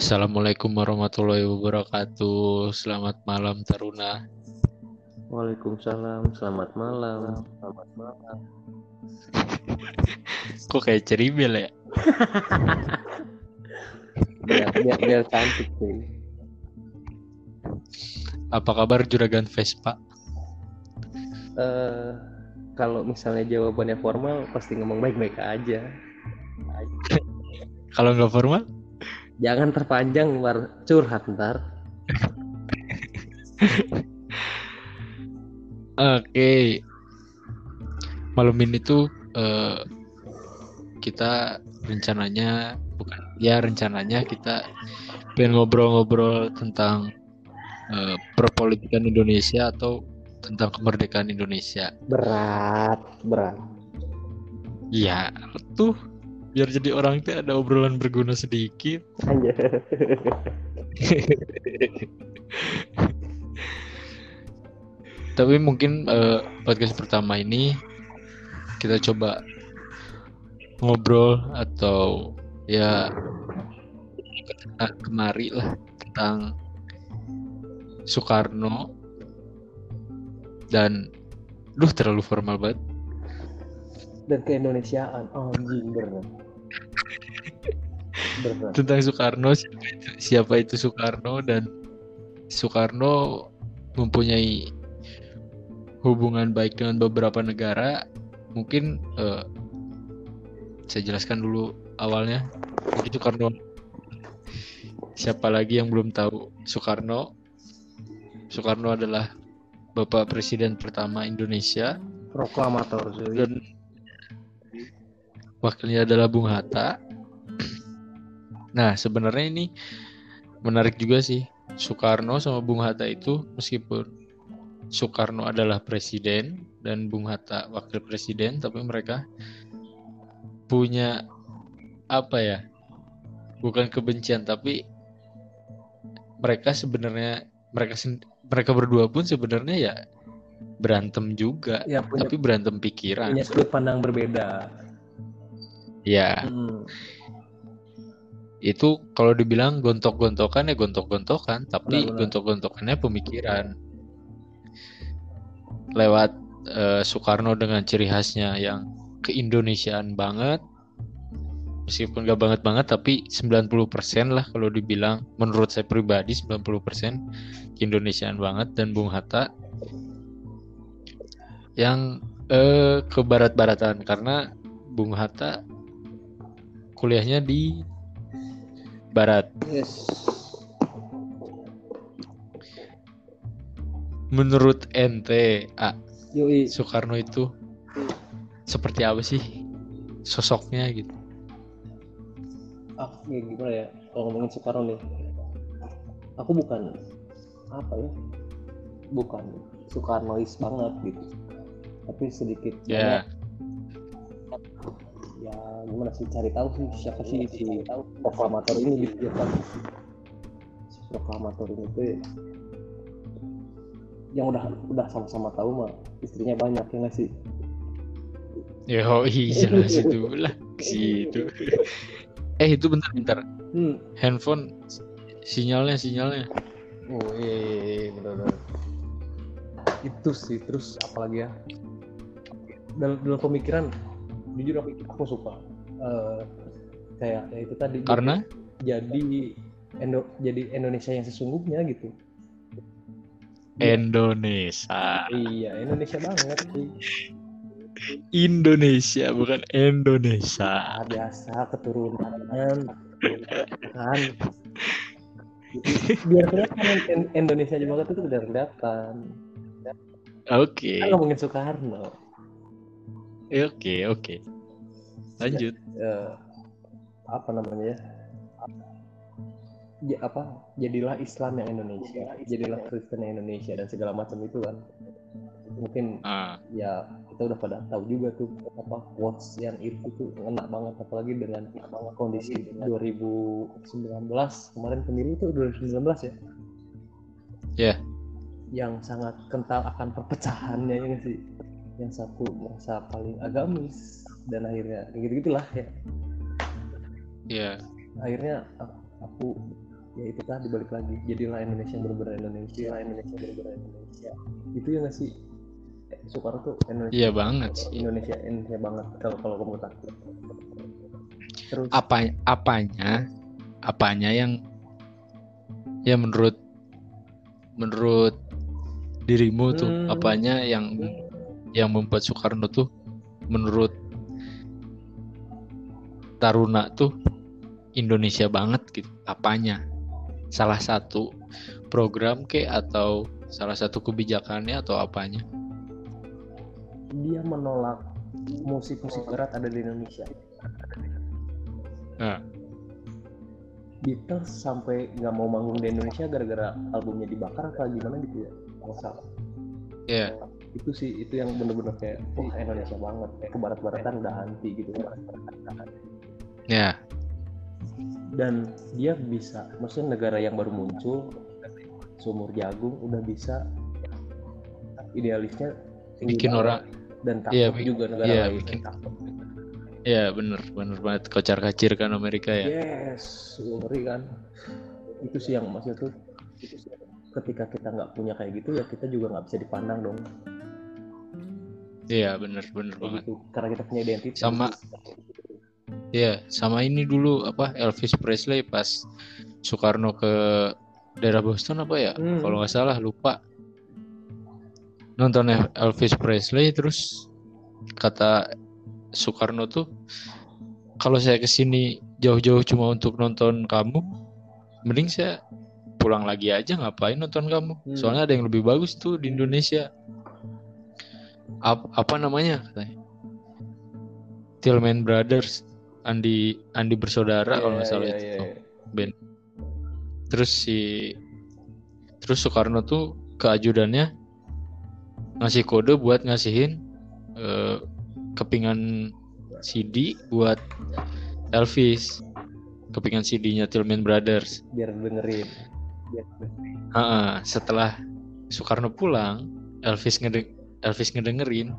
Assalamualaikum warahmatullahi wabarakatuh. Selamat malam Taruna. Waalaikumsalam, selamat malam. Selamat malam. Kok kayak ceribel ya? Biar, biar, biar cantik sih. Apa kabar juragan Vespa? Eh, kalau misalnya jawabannya formal, pasti ngomong baik-baik aja. Kalau nggak formal? Jangan terpanjang, war curhat ntar. Oke. Malam ini tuh eh, kita rencananya bukan ya rencananya kita pengen ngobrol-ngobrol tentang eh, perpolitikan Indonesia atau tentang kemerdekaan Indonesia. Berat, berat. Iya, tuh biar jadi orang itu ada obrolan berguna sedikit. Aja. Tapi mungkin eh, podcast pertama ini kita coba ngobrol atau ya kemari lah tentang Soekarno dan duh terlalu formal banget Dan keindonesiaan, anjing berat. Tentang Soekarno siapa itu, siapa itu Soekarno dan Soekarno mempunyai hubungan baik dengan beberapa negara. Mungkin eh, saya jelaskan dulu awalnya. Jadi Soekarno. Siapa lagi yang belum tahu Soekarno? Soekarno adalah bapak presiden pertama Indonesia. Proklamator dan wakilnya adalah Bung Hatta. Nah, sebenarnya ini menarik juga sih. Soekarno sama Bung Hatta itu meskipun Soekarno adalah presiden dan Bung Hatta wakil presiden, tapi mereka punya apa ya? Bukan kebencian, tapi mereka sebenarnya mereka mereka berdua pun sebenarnya ya berantem juga, Ya punya, tapi berantem pikiran. punya sudut pandang berbeda. Ya. Hmm. Itu kalau dibilang gontok-gontokan ya gontok-gontokan tapi gontok-gontokannya pemikiran. Lewat eh, Soekarno dengan ciri khasnya yang keindonesiaan banget meskipun gak banget banget tapi 90% lah kalau dibilang menurut saya pribadi 90% keindonesiaan banget dan Bung Hatta yang eh, ke barat-baratan karena Bung Hatta kuliahnya di barat Yes. Menurut ente, A, Yoi. Soekarno itu seperti apa sih sosoknya gitu? ah ya gimana ya kalau ngomongin Soekarno nih aku bukan apa ya bukan Soekarnois banget gitu tapi sedikit banyak ya gimana sih? Cari tahu sih siapa sih si proklamator ini gitu kan si proklamator ini tuh yang udah udah sama-sama tahu mah istrinya banyak ya nggak sih? Ya oh iya jelas itu lah situ. Eh itu bentar-bentar, hmm. Handphone sinyalnya sinyalnya. oh iya, iya, iya benar-benar itu sih terus apalagi ya? Dalam, dalam pemikiran jujur aku, aku suka. Eh, kayak ya itu tadi Karena? jadi Indo, jadi Indonesia yang sesungguhnya gitu. Iya. Indonesia, iya Indonesia banget sih. Indonesia bukan Indonesia. Biasa keturunan. Kan? Biar kelihatan In- Indonesia banget itu udah kelihatan. Oke, kan ngomongin Soekarno Eh, oke, oke. Lanjut. eh, apa namanya ya? Ya, apa? Jadilah Islam yang Indonesia. Jadilah Kristen yang Indonesia dan segala macam itu kan. Mungkin Ah, ya kita udah pada tahu juga tuh apa quotes yang itu tuh ngena banget. Apalagi dengan kondisi 2019 kemarin pemilu itu 2019 ya? Ya. yang sangat kental akan perpecahannya ya nggak sih yang satu merasa paling agamis dan akhirnya gitu gitulah ya ya. akhirnya aku, aku ya itu tadi balik lagi jadilah Indonesia yang benar-benar Indonesia lah Indonesia yang benar-benar Indonesia itu ya nggak sih Eh, Soekarno tuh Indonesia Iya banget sih. Indonesia Indonesia banget kalau kalau kamu tak terus Apa apanya? Apanya yang ya menurut menurut dirimu tuh Hmm. apanya yang yang membuat Soekarno tuh menurut Taruna tuh Indonesia banget gitu. Apanya? Salah satu program ke atau salah satu kebijakannya atau apanya? dia menolak musik-musik berat ada di Indonesia Nah, Beatles sampai nggak mau manggung di Indonesia gara-gara albumnya dibakar apa gimana gitu ya nggak salah ya itu sih itu yang bener-bener kayak wah Indonesia banget. Kayak ke barat-baratan udah anti gitu ya. Dan dia bisa maksudnya negara yang baru muncul sumur jagung udah bisa idealisnya bikin orang dan takut Iya, bikin- juga negara iya, lain bikin- takut. Ya bener bener banget. Kocar kacir kan Amerika ya. yes ngeri kan. Itu sih yang maksudnya tuh ketika kita nggak punya kayak gitu ya kita juga nggak bisa dipandang dong Iya bener kayak banget. gitu karena kita punya identitas Sama- Ya sama ini dulu apa Elvis Presley pas Soekarno ke daerah Boston apa ya? Hmm. Kalau nggak salah lupa. Nonton El- Elvis Presley terus kata Soekarno tuh kalau saya ke sini jauh-jauh cuma untuk nonton kamu, mending saya pulang lagi aja ngapain nonton kamu? Hmm. Soalnya ada yang lebih bagus tuh di Indonesia. Ap- apa namanya katanya? Tillman Brothers, Andi Andi bersaudara kalau nggak Iya, salah iya, itu. iya, tuh. iya. Terus si terus Soekarno tuh ke ajudannya ngasih kode buat ngasihin eh, kepingan CD buat Elvis. Kepingan CD-nya Tillman Brothers. biar dengerin biar Ha-ha, setelah Soekarno pulang, Elvis ngede Elvis ngedengerin.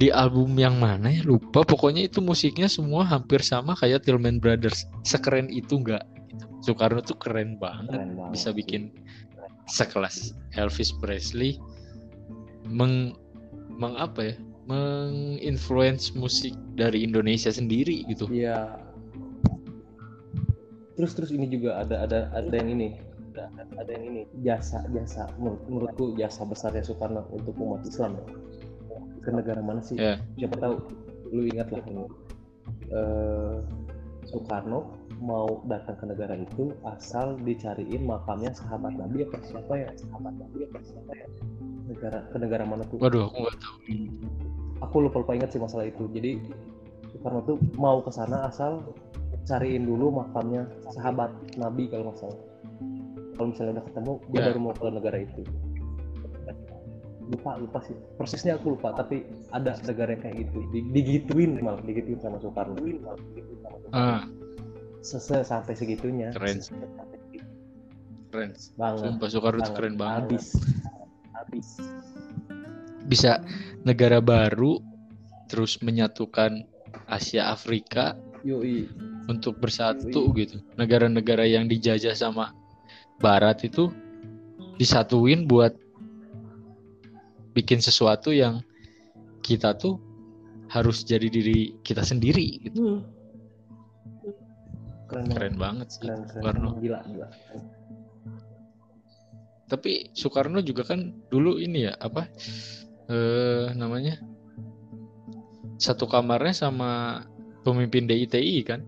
Di album yang mana ya? Lupa. Pokoknya itu musiknya semua hampir sama kayak Tillman Brothers. Sekeren itu enggak Soekarno tuh keren banget. Keren banget bisa sih. bikin sekelas Elvis Presley meng meng apa ya? Menginfluence musik dari Indonesia sendiri gitu. Iya. Terus terus ini juga ada ada ada yang ini. Ada, ada yang ini jasa jasa menurut, menurutku jasa besarnya Soekarno untuk umat Islam ya. Ke negara mana sih? Ya. Siapa tahu lu ingat lah ini. Eh, Soekarno mau datang ke negara itu asal dicariin makamnya sahabat Nabi apa siapa ya? Sahabat Nabi apa siapa ya? Negara ke negara mana tuh? waduh aku nggak tahu aku lupa lupa ingat sih masalah itu jadi Soekarno tuh mau ke sana asal cariin dulu makamnya sahabat Nabi kalau nggak salah kalau misalnya udah ketemu Ya. baru mau ke negara itu. Lupa lupa sih. Persisnya aku lupa tapi ada negara yang kayak gitu. Di- digituin malah digituin sama Soekarno. Ah. Sese sampai segitunya. Keren. keren. Banget. Sumpah Soekarno banget. keren banget. Habis. Habis. Bisa negara baru terus menyatukan Asia Afrika yoi. untuk bersatu gitu. Negara-negara yang dijajah sama Barat itu disatuin buat bikin sesuatu yang kita tuh harus jadi diri kita sendiri gitu. Hmm. keren banget Keren banget sih keren, keren. Soekarno. gila gila Tapi Soekarno juga kan dulu ini ya apa eh namanya satu kamarnya sama pemimpin DITI kan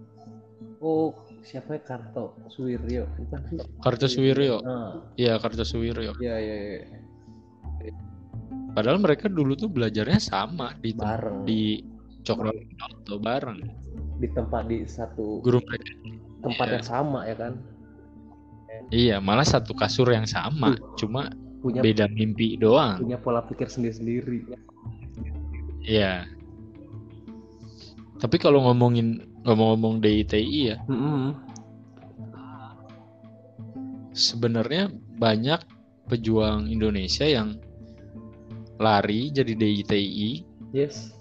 Oh, siapa ya Karto Suwiryo? Bukan sih? Kartosuwiryo. Ah, Iya Kartosuwiryo. iya iya iya. Padahal mereka dulu tuh belajarnya sama di Bareng di, di Cokroaminoto bareng. tempat di satu Guru mereka. tempat Iya. yang sama ya kan? Iya, malah satu kasur yang sama, cuma Punya beda mimpi doang. punya pola pikir sendiri-sendiri. Iya. Tapi kalau ngomongin ngomong-ngomong DITI ya, Mm-mm. sebenarnya banyak pejuang Indonesia yang lari jadi DITI, Yes.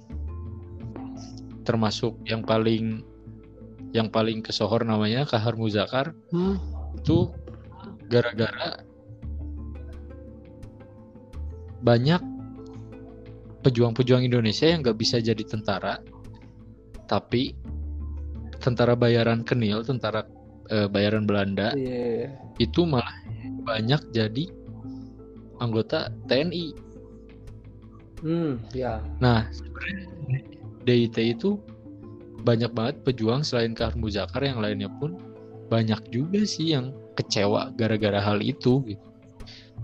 termasuk yang paling yang paling kesohor namanya Kahar Muzakar. Hmm. itu gara-gara banyak pejuang-pejuang Indonesia yang nggak bisa jadi tentara, tapi tentara bayaran kenil, tentara eh, bayaran Belanda Iya. itu malah banyak jadi anggota TNI. Hmm, ya. Nah, DIT itu banyak banget pejuang selain Kar Muzakar yang lainnya pun banyak juga sih yang kecewa gara-gara hal itu gitu.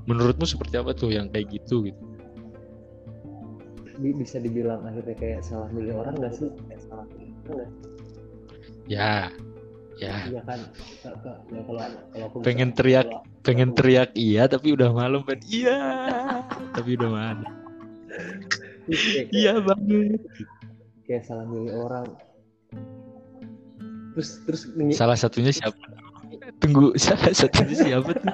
Menurutmu seperti apa tuh yang kayak gitu gitu? Bi- Bisa dibilang akhirnya kayak salah milih orang nggak sih? Kayak salah milih orang nggak? Ya. Ya, Iya kan? Ya kalau kalau aku pengen bisa- teriak, kalau- pengen teriak iya tapi udah malam kan. Iya. tapi udah malam. Iya banget. kayak salah milih orang terus terus Salah satunya siapa? Tunggu, salah satunya siapa tuh?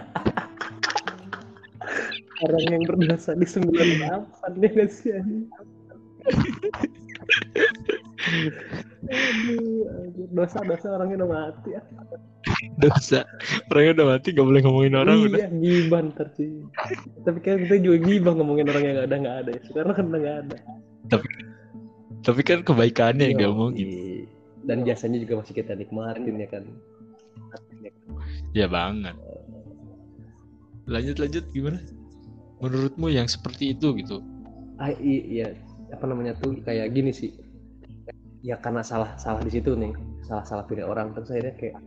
orang yang berdosa di 98 ya nggak sih. Dosa dosa orangnya udah mati ya Dosa. Orangnya udah mati gak boleh ngomongin orang udah. iya gibah ntar cuy tapi kan kita juga gibah ngomongin orang yang nggak ada nggak ada ya sekarang kan udah nggak ada Tapi kan kebaikannya yang iya. dan jasanya juga masih kita nikmatin ya kan Ya banget. Lanjut lanjut gimana? Menurutmu yang seperti itu gitu? ah iya apa namanya tuh kayak gini sih ya karena salah salah di situ nih. Salah salah pilih orang. Terus akhirnya kayak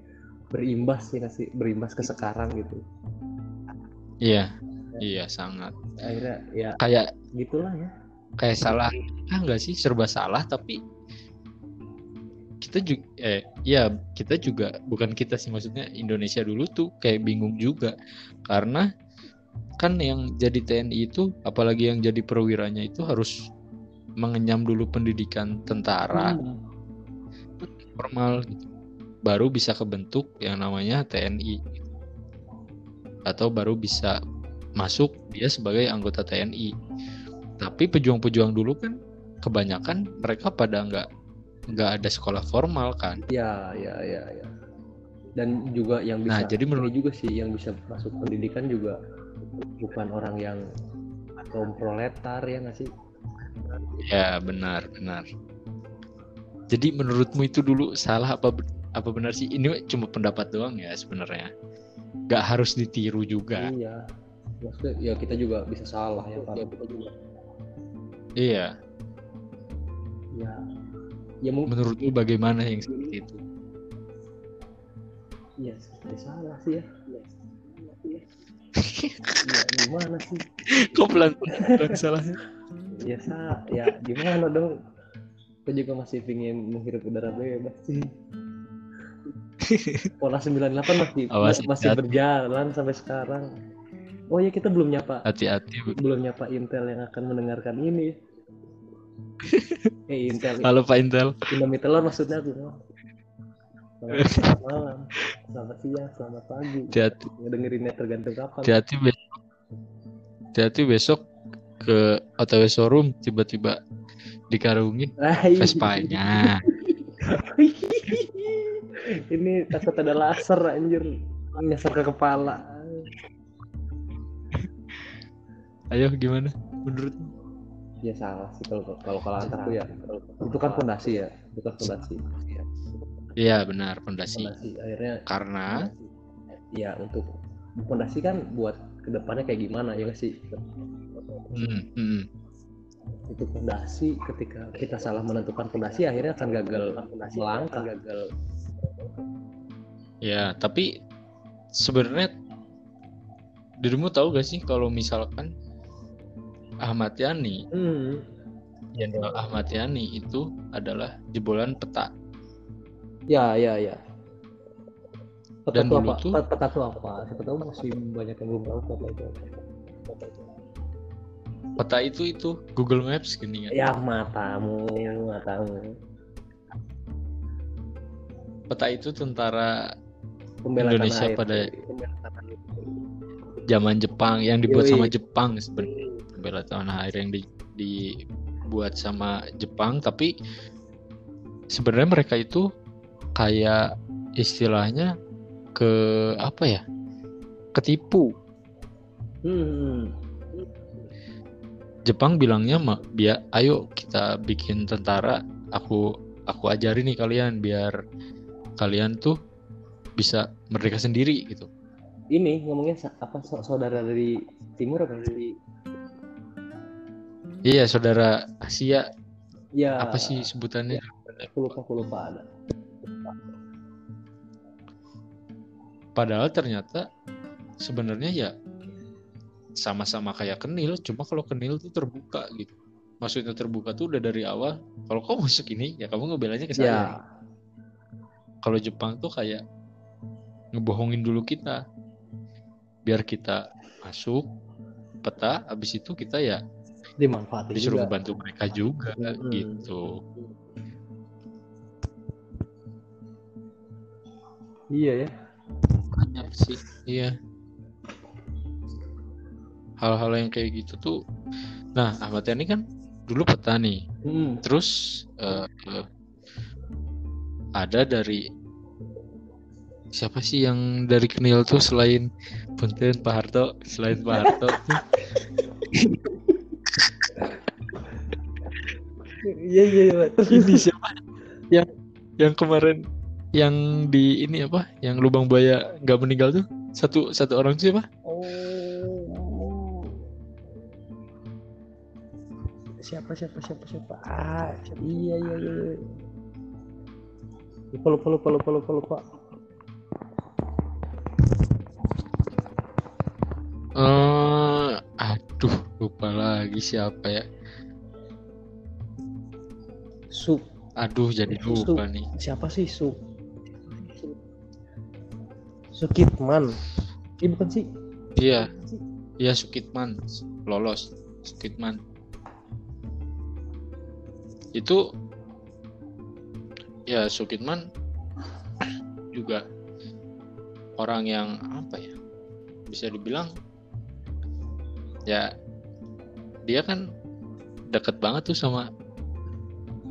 berimbas ya nggak sih berimbas ke sekarang gitu. Iya, iya sangat. akhirnya ya Kayak gitulah ya. kayak salah, ah enggak sih serba salah tapi kita juga eh ya kita juga bukan kita sih maksudnya Indonesia dulu tuh kayak bingung juga. Karena kan yang jadi TNI itu apalagi yang jadi perwiranya itu harus mengenyam dulu pendidikan tentara. Hmm. formal gitu. baru bisa kebentuk yang namanya TNI atau baru bisa masuk dia sebagai anggota TNI tapi pejuang-pejuang dulu kan kebanyakan mereka pada nggak nggak ada sekolah formal kan. Ya ya ya ya. Dan juga yang bisa Nah, jadi menurut- juga sih yang bisa masuk pendidikan juga bukan orang yang kaum proletar ya nggak sih ya benar benar. Jadi menurutmu itu dulu salah apa apa benar sih? Ini cuma pendapat doang ya sebenarnya. Nggak harus ditiru juga. Iya. Maksudnya ya kita juga bisa salah ya kan kita juga. Iya. Ya. Ya mungkin menurutmu bagaimana yang seperti itu? Ya seperti salah sih ya. Ya, ya gimana sih? Kok pelan pelan salahnya ya sa ya gimana dong? Kita juga masih pingin menghirup udara bebas sih pola 98 masih Awas, masih hati-hati. berjalan sampai sekarang. Oh ya kita belum nyapa. Hati-hati belum nyapa Intel yang akan mendengarkan ini. Eh Intel. Halo Pak Intel. Indomie telur maksudnya aku selamat, malam. Selamat siang selamat pagi. Hati-hati. Ngedengerinnya tergantung kapan. Hati-hati besok. Hati-hati besok ke OTW showroom tiba-tiba dikarungin Hai. Vespa-nya. Ini takut ada laser anjir. Nyasar ke kepala. Ayo gimana menurutmu? Ya salah sih kalau kalau kalau antar aku ya. Itu kan fondasi ya. Itu kan fondasi. Iya benar fondasi. Fondasi akhirnya karena ya untuk fondasi kan buat ke depannya kayak gimana ya nggak sih? Hmm, hmm, itu fondasi ketika kita salah menentukan fondasi akhirnya akan gagal melangkah. Gagal. Ya tapi sebenarnya dirimu tahu gak sih kalau misalkan Ahmad Yani? Hmm. Jenderal Ahmad Yani itu adalah jebolan peta. Ya ya ya peta Dan apa? peta tuh apa? Siapa tahu masih banyak yang belum tahu peta itu apa. peta itu. Itu Google Maps gini kan? Ya matamu matamu. Peta itu tentara Pembela Indonesia pada- Pembela zaman Jepang yang dibuat Yoi. sama Jepang sebenarnya. Bela tanah air yang di, dibuat sama Jepang tapi sebenarnya mereka itu kayak istilahnya ke apa ya ketipu. Hmm. Jepang bilangnya mah biar ayo kita bikin tentara. Aku aku ajarin nih kalian biar kalian tuh bisa merdeka sendiri gitu. Ini ngomongnya apa sa- saudara dari timur apa dari iya saudara Asia. Ya apa sih sebutannya? Aku lupa aku lupa ada. Padahal ternyata sebenarnya ya sama-sama kayak kenil cuma kalau kenil tuh terbuka gitu maksudnya terbuka tuh udah dari awal kalau kamu masuk ini ya kamu ngebelanya ke saya Ya. kalau Jepang tuh kayak ngebohongin dulu kita biar kita masuk peta habis itu kita ya dimanfaatin disuruh juga. bantu mereka juga Mm-mm. gitu Iya ya. Sih. Iya. Hal-hal yang kayak gitu tuh nah Ahmad Yani kan dulu petani. Hmm. terus eh, eh, ada dari siapa sih yang dari Kenil tuh selain Punten Pak Harto? Selain Pak Harto. Iya iya iya. ini siapa? Yang yang kemarin yang di ini apa yang lubang buaya nggak meninggal tuh satu satu orang siapa Oh. Siapa siapa siapa siapa? Ah, iya iya iya. iya. Lupa lupa lupa lupa lupa lupa. Eh, aduh lupa lagi siapa ya Sup. aduh jadi lupa nih Siapa sih Sup? Sukitman. Ini bukan sih? iya iya Sukitman lolos Sukitman itu ya Sukitman juga orang yang apa ya bisa dibilang ya dia kan deket banget tuh sama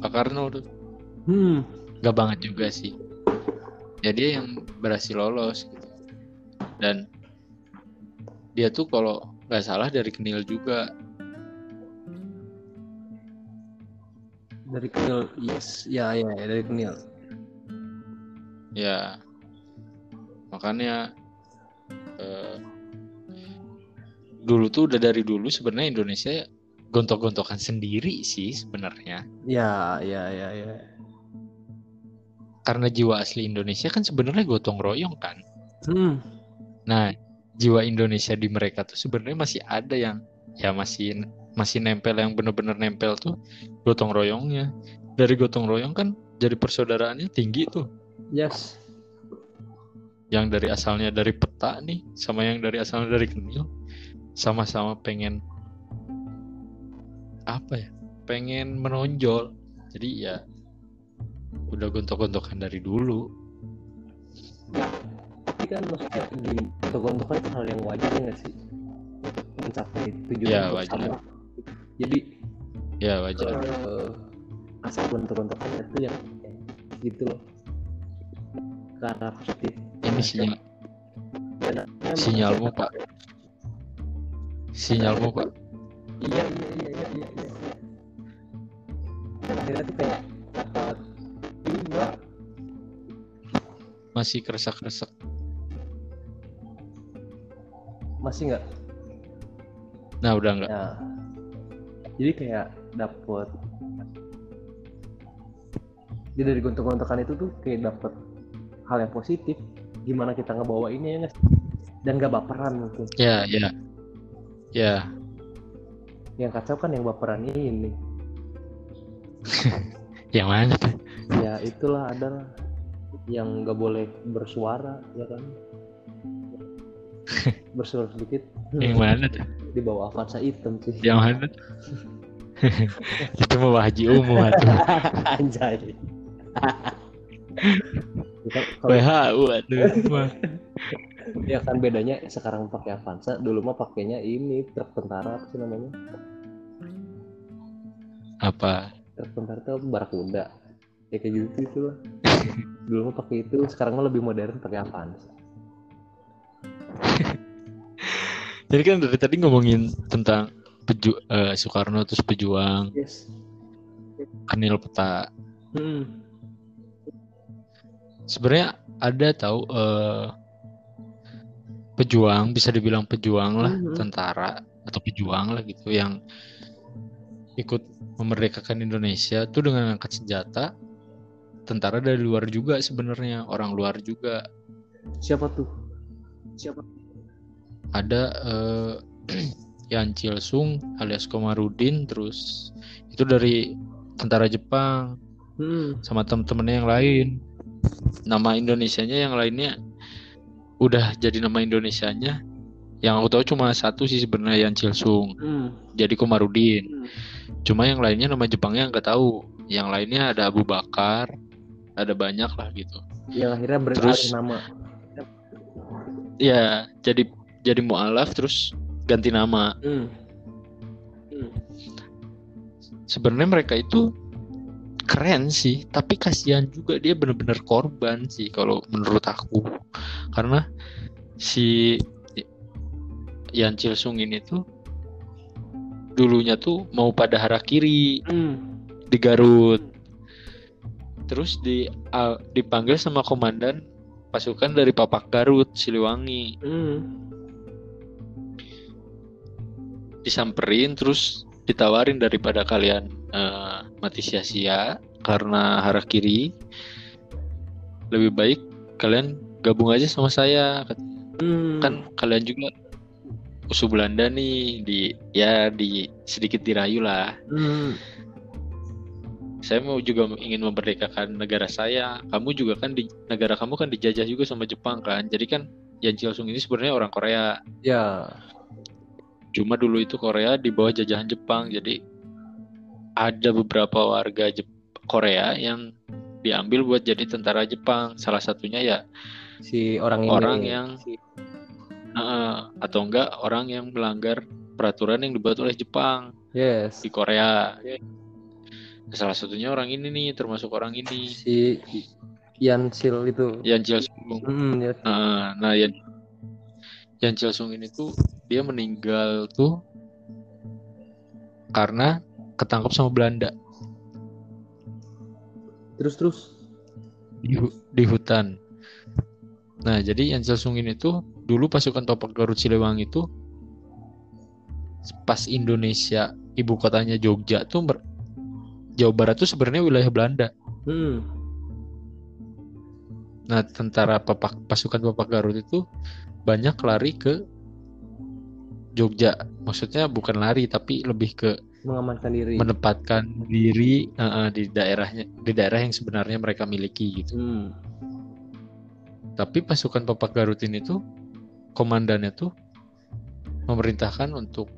Pak Karno tuh Hmm. nggak banget juga sih ya dia yang berhasil lolos dan dia tuh kalau nggak salah dari Kenil juga Dari Kenil, yes. Ya ya, ya dari Kenil. ya makanya eh, dulu tuh udah dari dulu sebenarnya Indonesia gontok-gontokan sendiri sih sebenarnya Ya ya ya ya. karena jiwa asli Indonesia kan sebenarnya gotong royong kan Hmm. Nah, jiwa Indonesia di mereka tuh sebenarnya masih ada yang ya masih masih nempel yang bener-bener nempel tuh gotong royongnya. Dari gotong royong kan jadi persaudaraannya tinggi tuh. Yes. Yang dari asalnya dari peta nih sama yang dari asalnya dari kenil sama-sama pengen apa ya? Pengen menonjol. Jadi ya udah gontok-gontokan dari dulu. Tapi kan maksudnya di gontok-gontokan itu hal yang wajar ya nggak sih? Mencapai tujuan Ya, wajar. Jadi Ya wajar. eh, asal gontok-gontokan itu yang gitu loh. Ke arah positif. Ini sinyal Dan sinyalmu Pak. Sinyalmu Pak. Iya iya iya iya iya. iya. Dan akhirnya tuh kayak dapat Masih keresak-keresak. Masih nggak Nah udah nggak. Ya. Jadi kayak dapet jadi dari gontok-gontokan itu tuh kayak dapet hal yang positif gimana kita ngebawainnya ya nggak dan gak baperan mungkin Ya ya. Ya yang kacau kan yang baperan ini yang mana tuh? ya itulah adalah yang nggak boleh bersuara ya kan bersuara sedikit Yang mana tuh? di bawah Avanza hitam sih Yang mana? Itu mau haji umum atau anjay Ya kan, kalau WHU aduh. Wah. ya kan bedanya sekarang pakai Avanza dulu mah pakainya ini truk tentara apa sih namanya Apa? truk tentara itu barakuda ya kayak gitu itu lah dulu mah pakai itu sekarang mah lebih modern pakai Avanza Jadi kan dari tadi ngomongin tentang peju eh, Soekarno terus pejuang, yes Anil Peta. hmm. Sebenarnya ada tahu eh, pejuang bisa dibilang pejuang lah, Mhm. tentara atau pejuang lah gitu yang ikut memerdekakan Indonesia tuh dengan angkat senjata. Tentara dari luar juga sebenarnya, orang luar juga. siapa tuh siapa? Ada eh, Yan Chil-sung alias Komarudin terus itu dari tentara Jepang hmm. sama temen-temennya yang lain. Nama Indonesianya yang lainnya udah jadi nama Indonesianya. Yang aku tahu cuma satu sih sebenarnya Yan Chil-sung Hmm. jadi Komarudin. Hmm. cuma yang lainnya nama Jepangnya nggak tahu. Yang lainnya ada Abu Bakar ada banyak lah gitu. Yang akhirnya beralih Terus- nama ya jadi jadi mualaf terus ganti nama hmm. Hmm. sebenarnya mereka itu keren sih tapi kasihan juga dia bener-bener korban sih kalau menurut aku karena si Yan Chil-sung ini tuh dulunya tuh mau pada harakiri Hmm. di Garut terus di a- dipanggil sama komandan pasukan dari Papak Garut Siliwangi Hmm. disamperin terus ditawarin daripada kalian eh, mati sia-sia karena harakiri lebih baik kalian gabung aja sama saya Hmm. kan kalian juga musuh Belanda nih di ya di sedikit dirayu lah Hmm. Saya mau juga ingin memerdekakan negara saya. Kamu juga kan di negara kamu kan dijajah juga sama Jepang kan. Jadi kan Yan Chil-sung ini sebenarnya orang Korea. Ya. Cuma dulu itu Korea di bawah jajahan Jepang, jadi ada beberapa warga Jep Korea yang diambil buat jadi tentara Jepang. Salah satunya ya si orang ini. Orang yang- eh, atau enggak orang yang melanggar peraturan yang dibuat oleh Jepang. Yes. Di Korea. Salah satunya orang ini nih, termasuk orang ini, si Yan Sil itu Yan Chil-sung. Hmm, ya. Nah, nah Yan Yan Chil-sung ini tuh dia meninggal tuh karena ketangkap sama Belanda. terus terus di, di hutan. Nah, jadi yang Sung ini tuh dulu pasukan Topak Garut Siliwangi itu pas Indonesia ibu kotanya Jogja tuh Jawa Barat tuh sebenarnya wilayah Belanda. hmm. Nah, tentara papak, pasukan Papak Garut itu banyak lari ke Jogja. Maksudnya bukan lari tapi lebih ke mengamankan diri menempatkan diri eh, eh, di daerahnya di daerah yang sebenarnya mereka miliki gitu. hmm. Tapi pasukan Papak Garut ini tuh komandannya tuh memerintahkan untuk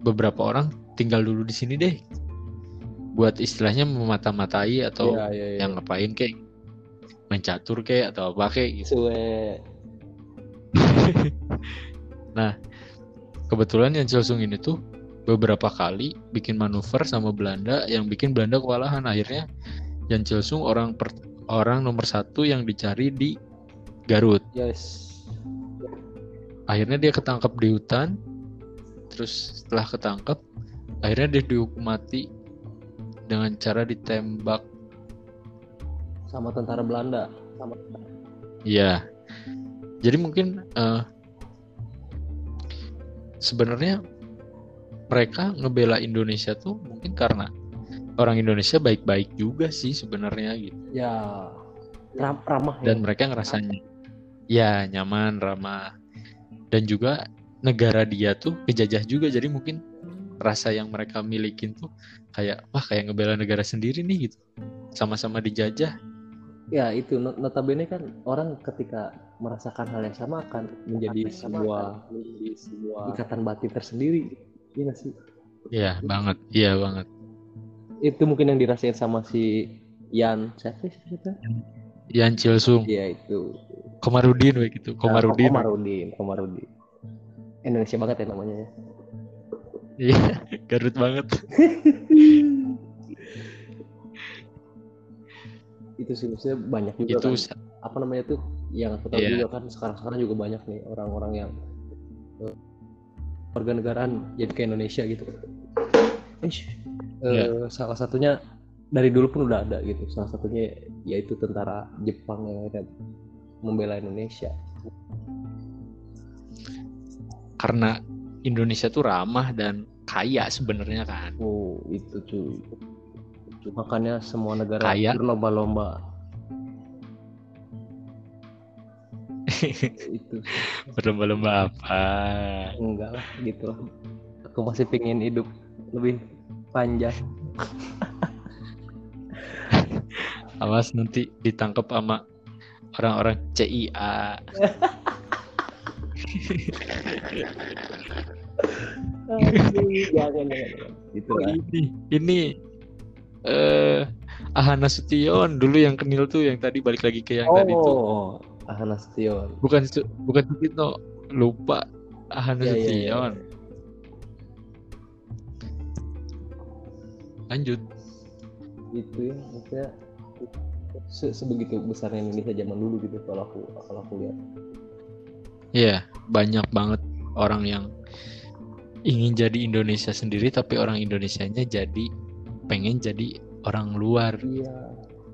beberapa orang tinggal dulu di sini deh. Buat istilahnya memata-matai atau ya, ya, ya. yang ngapain kayak main catur kayak atau apa kayak gitu. Suwe. Kebetulan yang Chelsung ini tuh beberapa kali bikin manuver sama Belanda yang bikin Belanda kewalahan akhirnya Yan Chelsung orang per- orang nomor satu yang dicari di Garut. yes akhirnya dia ketangkep di hutan terus setelah ketangkep akhirnya dia dihukum mati dengan cara ditembak. Sama tentara Belanda sama Iya. Jadi mungkin eh, sebenarnya mereka ngebela Indonesia tuh mungkin karena orang Indonesia baik-baik juga sih sebenarnya gitu. Ya ram- ramah ya. Dan mereka ngerasanya ya nyaman ramah. Dan juga negara dia tuh kejajah juga jadi mungkin rasa yang mereka milikin tuh kayak wah kayak ngebela negara sendiri nih gitu. Sama-sama dijajah. Ya itu. Not- notabene kan orang ketika merasakan hal yang sama akan menjadi sebuah menjadi sebuah ikatan batin tersendiri. Iya sih? Ya banget. Iya banget. Itu mungkin yang dirasain sama si Yan siapa sih siapa Yan Chilsung. Iya itu. Komarudin we gitu. Komarudin. Nah, Komarudin Komarudin. Indonesia banget ya namanya ya iya Garut banget. Itu sih maksudnya banyak juga itu kan. apa namanya tuh yang aku tahu Iya. juga kan sekarang sekarang juga banyak nih orang-orang yang eh, warga negaraan jadi ke Indonesia gitu. Ish, Iya. eh, salah satunya dari dulu pun udah ada gitu. Salah satunya yaitu tentara Jepang yang akhirnya membela Indonesia. Karena Indonesia tuh ramah dan kaya sebenarnya kan. oh itu cuy makanya semua negara Kaya. berlomba-lomba itu Berlomba-lomba apa? enggak lah gitu lah aku masih pengen hidup lebih panjang Awas nanti ditangkap sama orang-orang CIA. jangan jangan jangan. gitu Oh, lah ini ini eh Ahana Sution dulu yang kenil tuh yang tadi balik lagi ke yang tadi tuh. oh Ahana Sution Bukan bukan Sutino, lupa Ahana Iya, iya, Sution. iya. Lanjut. gitu ya maksudnya se- sebegitu besarnya Indonesia zaman dulu gitu kalau aku kalau aku lihat Iya, banyak banget orang yang ingin jadi Indonesia sendiri tapi orang Indonesianya jadi pengen jadi orang luar. iya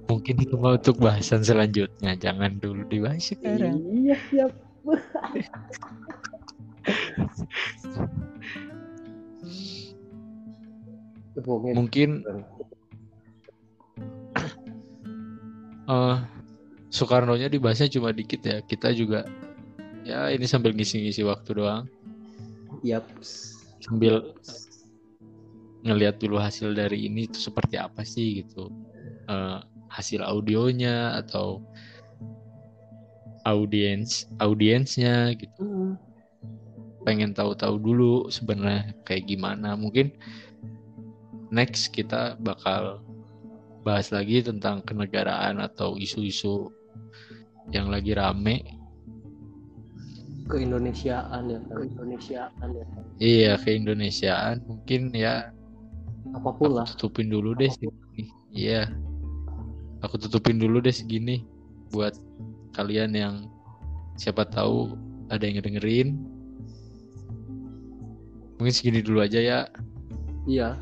Mungkin itu mau untuk bahasan selanjutnya. Jangan dulu dibahas sekarang. iya siap Mungkin eh Soekarno-nya dibahasnya cuma dikit ya. Kita juga ya ini sambil ngisi-ngisi waktu doang, Yap. sambil ngelihat dulu hasil dari ini itu seperti apa sih gitu. Eh, hasil audionya atau audiens audiensnya gitu. Hmm. Pengen tahu-tahu dulu sebenarnya kayak gimana. Mungkin next kita bakal bahas lagi tentang kenegaraan atau isu-isu yang lagi rame Keindonesiaan ya kan. Keindonesiaan ya kan. Iya, keindonesiaan mungkin ya Apa pun aku lah. tutupin dulu deh segini. Iya. Aku tutupin dulu deh segini buat kalian yang siapa tahu ada yang dengerin. Mungkin segini dulu aja ya. Iya.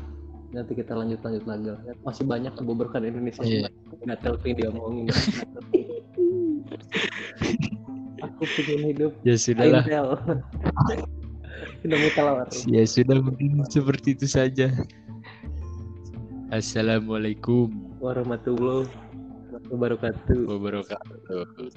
Nanti kita lanjut lanjut lagi. lah. Masih banyak kebuberkan Indonesia. Iya. Nggak tahu yang dia omongin. Aku hidup Ya sudahlah. Sudah kelawar. Ya sudah mungkin seperti itu saja. Assalamualaikum Warahmatullahi wabarakatuh. wabarakatuh.